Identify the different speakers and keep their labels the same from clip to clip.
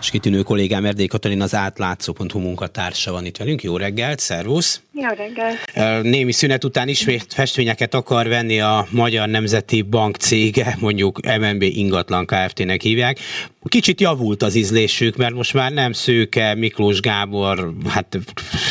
Speaker 1: És kitűnő kollégám Erdély Katalin az átlátszó.hu munkatársa van itt velünk. Jó reggelt, szervusz!
Speaker 2: Jó reggelt!
Speaker 1: Némi szünet után ismét festményeket akar venni a Magyar Nemzeti Bank cége, mondjuk MNB ingatlan Kft-nek hívják. Kicsit javult az ízlésük, mert most már nem Szőke, Miklós Gábor, hát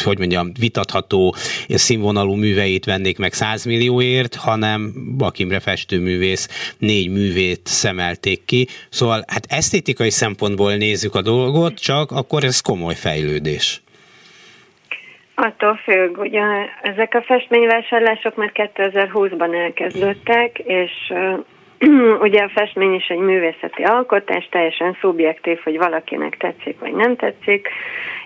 Speaker 1: hogy mondjam, vitatható színvonalú műveit vennék meg 100 millióért, hanem Bakimre festőművész négy művét szemelték ki. Szóval hát esztétikai szempontból nézzük a dolgot, csak akkor ez komoly fejlődés.
Speaker 2: Attól függ, ugye ezek a festményvásárlások már 2020-ban elkezdődtek, és ugye a festmény is egy művészeti alkotás, teljesen szubjektív, hogy valakinek tetszik vagy nem tetszik.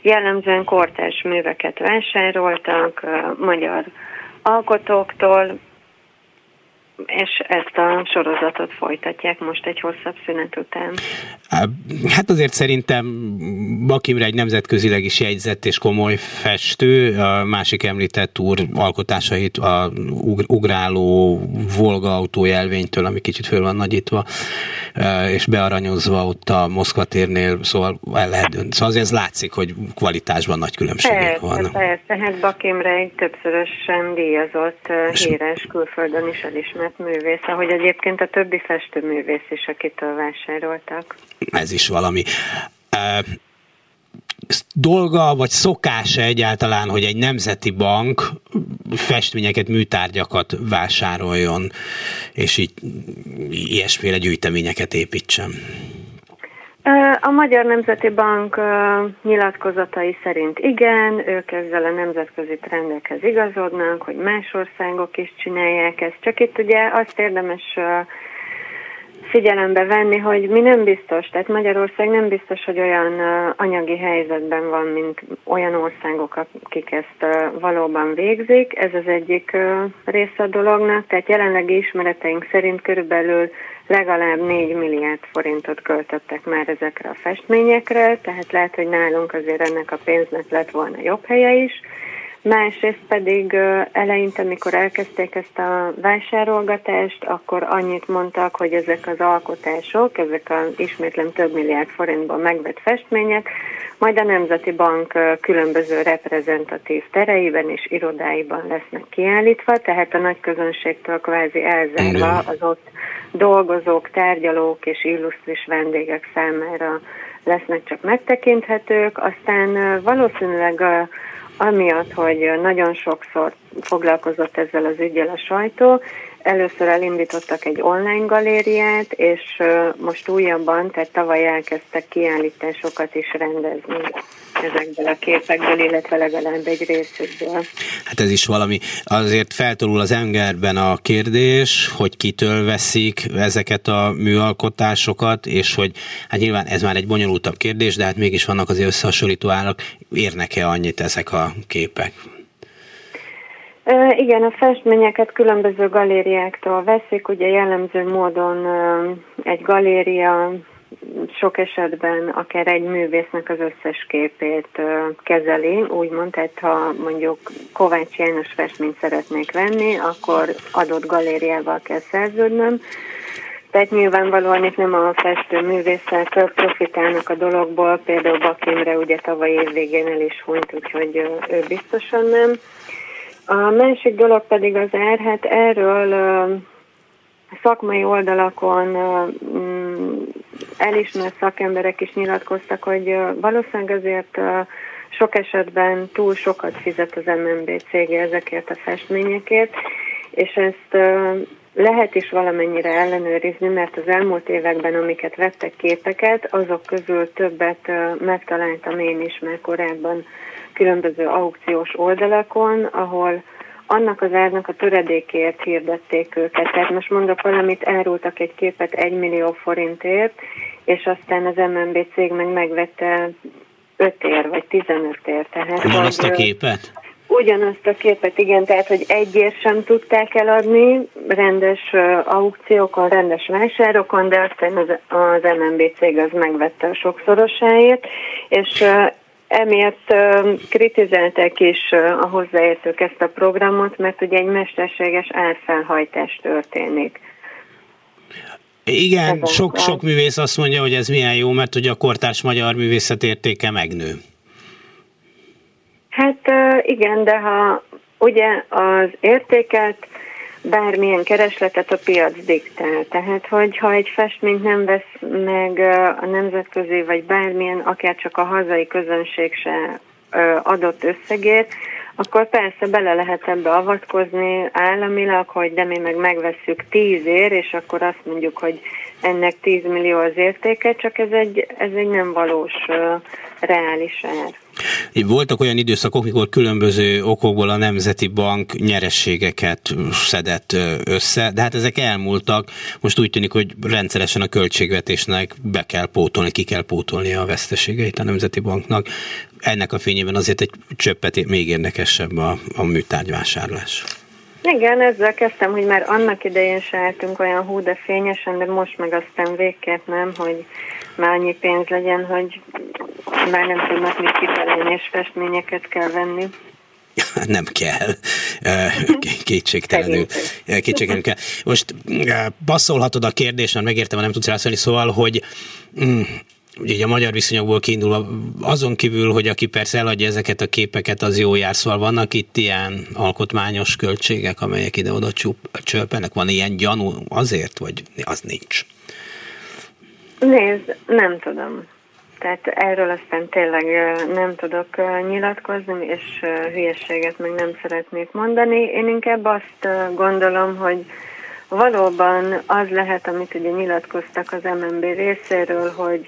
Speaker 2: Jellemzően kortárs műveket vásároltak magyar alkotóktól, és ezt a sorozatot folytatják most egy hosszabb szünet után.
Speaker 1: Hát azért szerintem Bakimre egy nemzetközileg is jegyzett és komoly festő, a másik említett úr alkotásait a ugráló Volga autójelvénytől, ami kicsit föl van nagyítva, és bearanyozva ott a Moszkva térnél, szóval el lehet dönteni. Szóval azért ez látszik, hogy kvalitásban nagy különbségek persze, vannak.
Speaker 2: Persze, hát Bakimre egy többszörösen díjazott, híres, külföldön is elismert művész, ahogy egyébként a többi festőművész is, akitől vásároltak.
Speaker 1: Ez is valami. Uh, dolga vagy szokása egyáltalán, hogy egy nemzeti bank festményeket, műtárgyakat vásároljon, és így ilyesféle gyűjteményeket építsen?
Speaker 2: A Magyar Nemzeti Bank nyilatkozatai szerint igen, ők ezzel a nemzetközi trendekhez igazodnak, hogy más országok is csinálják ezt, csak itt ugye azt érdemes figyelembe venni, hogy mi nem biztos, tehát Magyarország nem biztos, hogy olyan anyagi helyzetben van, mint olyan országok, akik ezt valóban végzik. Ez az egyik része a dolognak, tehát jelenlegi ismereteink szerint körülbelül legalább 4 milliárd forintot költöttek már ezekre a festményekre, tehát lehet, hogy nálunk azért ennek a pénznek lett volna jobb helye is. Másrészt pedig eleinte, amikor elkezdték ezt a vásárolgatást, akkor annyit mondtak, hogy ezek az alkotások, ezek az ismétlem több milliárd forintból megvett festmények, majd a Nemzeti Bank különböző reprezentatív tereiben és irodáiban lesznek kiállítva, tehát a nagy közönségtől kvázi elzárva az ott dolgozók, tárgyalók és illusztris vendégek számára lesznek csak megtekinthetők, aztán valószínűleg amiatt, hogy nagyon sokszor foglalkozott ezzel az ügyel a sajtó, először elindítottak egy online galériát, és most újabban, tehát tavaly elkezdtek kiállításokat is rendezni ezekből a képekből, illetve legalább egy részükből.
Speaker 1: Hát ez is valami. Azért feltorul az engerben a kérdés, hogy kitől veszik ezeket a műalkotásokat, és hogy hát nyilván ez már egy bonyolultabb kérdés, de hát mégis vannak azért összehasonlító árak. Érnek-e annyit ezek a képek?
Speaker 2: Igen, a festményeket különböző galériáktól veszik, ugye jellemző módon egy galéria sok esetben akár egy művésznek az összes képét kezeli, úgymond, tehát ha mondjuk Kovács János festményt szeretnék venni, akkor adott galériával kell szerződnöm, tehát nyilvánvalóan itt nem a festő művészek profitálnak a dologból, például Bakimre ugye tavaly év végén el is hunyt, úgyhogy ő biztosan nem. A másik dolog pedig az ár, hát erről szakmai oldalakon mm, elismert szakemberek is nyilatkoztak, hogy valószínűleg azért sok esetben túl sokat fizet az MNB cége ezekért a festményekért, és ezt lehet is valamennyire ellenőrizni, mert az elmúlt években, amiket vettek képeket, azok közül többet megtaláltam én is már korábban különböző aukciós oldalakon, ahol annak az árnak a töredékért hirdették őket. Tehát most mondok valamit, elrúltak egy képet 1 millió forintért, és aztán az MNB cég meg megvette 5 ér, vagy 15 ér.
Speaker 1: Tehát, Ugyanazt a képet?
Speaker 2: Ugyanazt a képet, igen, tehát hogy egyért sem tudták eladni rendes aukciókon, rendes vásárokon, de aztán az, az MNB cég az megvette a sokszorosáért, és Emiatt kritizálták is a hozzáértők ezt a programot, mert ugye egy mesterséges árfelhajtás történik.
Speaker 1: Igen, sok-sok művész azt mondja, hogy ez milyen jó, mert hogy a kortárs magyar művészet értéke megnő.
Speaker 2: Hát igen, de ha ugye az értéket bármilyen keresletet a piac diktál. Tehát, hogy ha egy festményt nem vesz meg a nemzetközi, vagy bármilyen, akár csak a hazai közönség se adott összegért, akkor persze bele lehet ebbe avatkozni államilag, hogy de mi meg megvesszük tízért, és akkor azt mondjuk, hogy ennek 10 millió az értéke, csak ez egy, ez egy nem valós, reális ár.
Speaker 1: Voltak olyan időszakok, mikor különböző okokból a Nemzeti Bank nyerességeket szedett össze, de hát ezek elmúltak. Most úgy tűnik, hogy rendszeresen a költségvetésnek be kell pótolni, ki kell pótolni a veszteségeit a Nemzeti Banknak. Ennek a fényében azért egy csöppet még érdekesebb a, a műtárgyvásárlás.
Speaker 2: Igen, ezzel kezdtem, hogy már annak idején se álltunk olyan hú, de fényesen, de most meg aztán végképp nem, hogy már annyi pénz legyen, hogy már nem tudnak mit kitalálni, és festményeket kell venni.
Speaker 1: nem kell. Kétségtelenül. Kétségtelenül kell. Most passzolhatod a kérdést, mert megértem, ha nem tudsz rászólni, szóval, hogy mm, ugye a magyar viszonyokból kiindulva, azon kívül, hogy aki persze eladja ezeket a képeket, az jó jár, szóval vannak itt ilyen alkotmányos költségek, amelyek ide-oda csörpenek? Van ilyen gyanú azért, vagy az nincs?
Speaker 2: Nézd, nem tudom. Tehát erről aztán tényleg nem tudok nyilatkozni, és hülyességet meg nem szeretnék mondani. Én inkább azt gondolom, hogy valóban az lehet, amit ugye nyilatkoztak az MNB részéről, hogy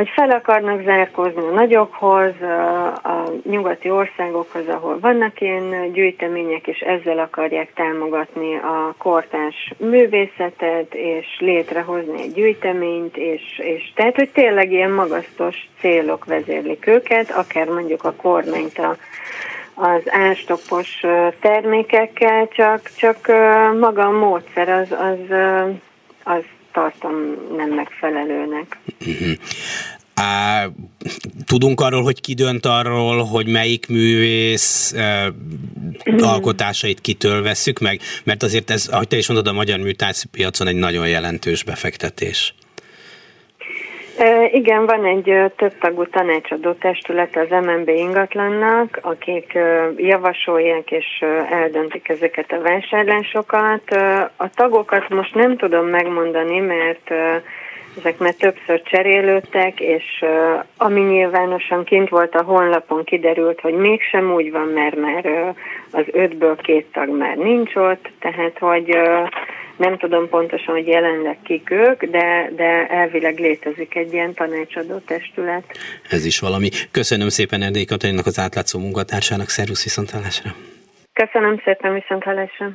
Speaker 2: hogy fel akarnak zárkózni a nagyokhoz, a nyugati országokhoz, ahol vannak ilyen gyűjtemények, és ezzel akarják támogatni a kortás művészetet, és létrehozni egy gyűjteményt, és, és tehát, hogy tényleg ilyen magasztos célok vezérlik őket, akár mondjuk a kormányt a az ástopos termékekkel, csak, csak maga a módszer az, az, az tartom nem megfelelőnek. Uh-huh.
Speaker 1: Tudunk arról, hogy ki dönt arról, hogy melyik művész alkotásait kitől veszük meg? Mert azért ez, ahogy te is mondod, a magyar műtárpiacon egy nagyon jelentős befektetés.
Speaker 2: Igen, van egy több tagú tanácsadó testület az MNB ingatlannak, akik javasolják és eldöntik ezeket a vásárlásokat. A tagokat most nem tudom megmondani, mert ezek már többször cserélődtek, és ami nyilvánosan kint volt a honlapon, kiderült, hogy mégsem úgy van, mert már az ötből két tag már nincs ott, tehát hogy nem tudom pontosan, hogy jelenleg kik ők, de, de elvileg létezik egy ilyen tanácsadó testület.
Speaker 1: Ez is valami. Köszönöm szépen Erdély Katalinnak az átlátszó munkatársának. Szervusz viszontlátásra!
Speaker 2: Köszönöm szépen viszontlátásra!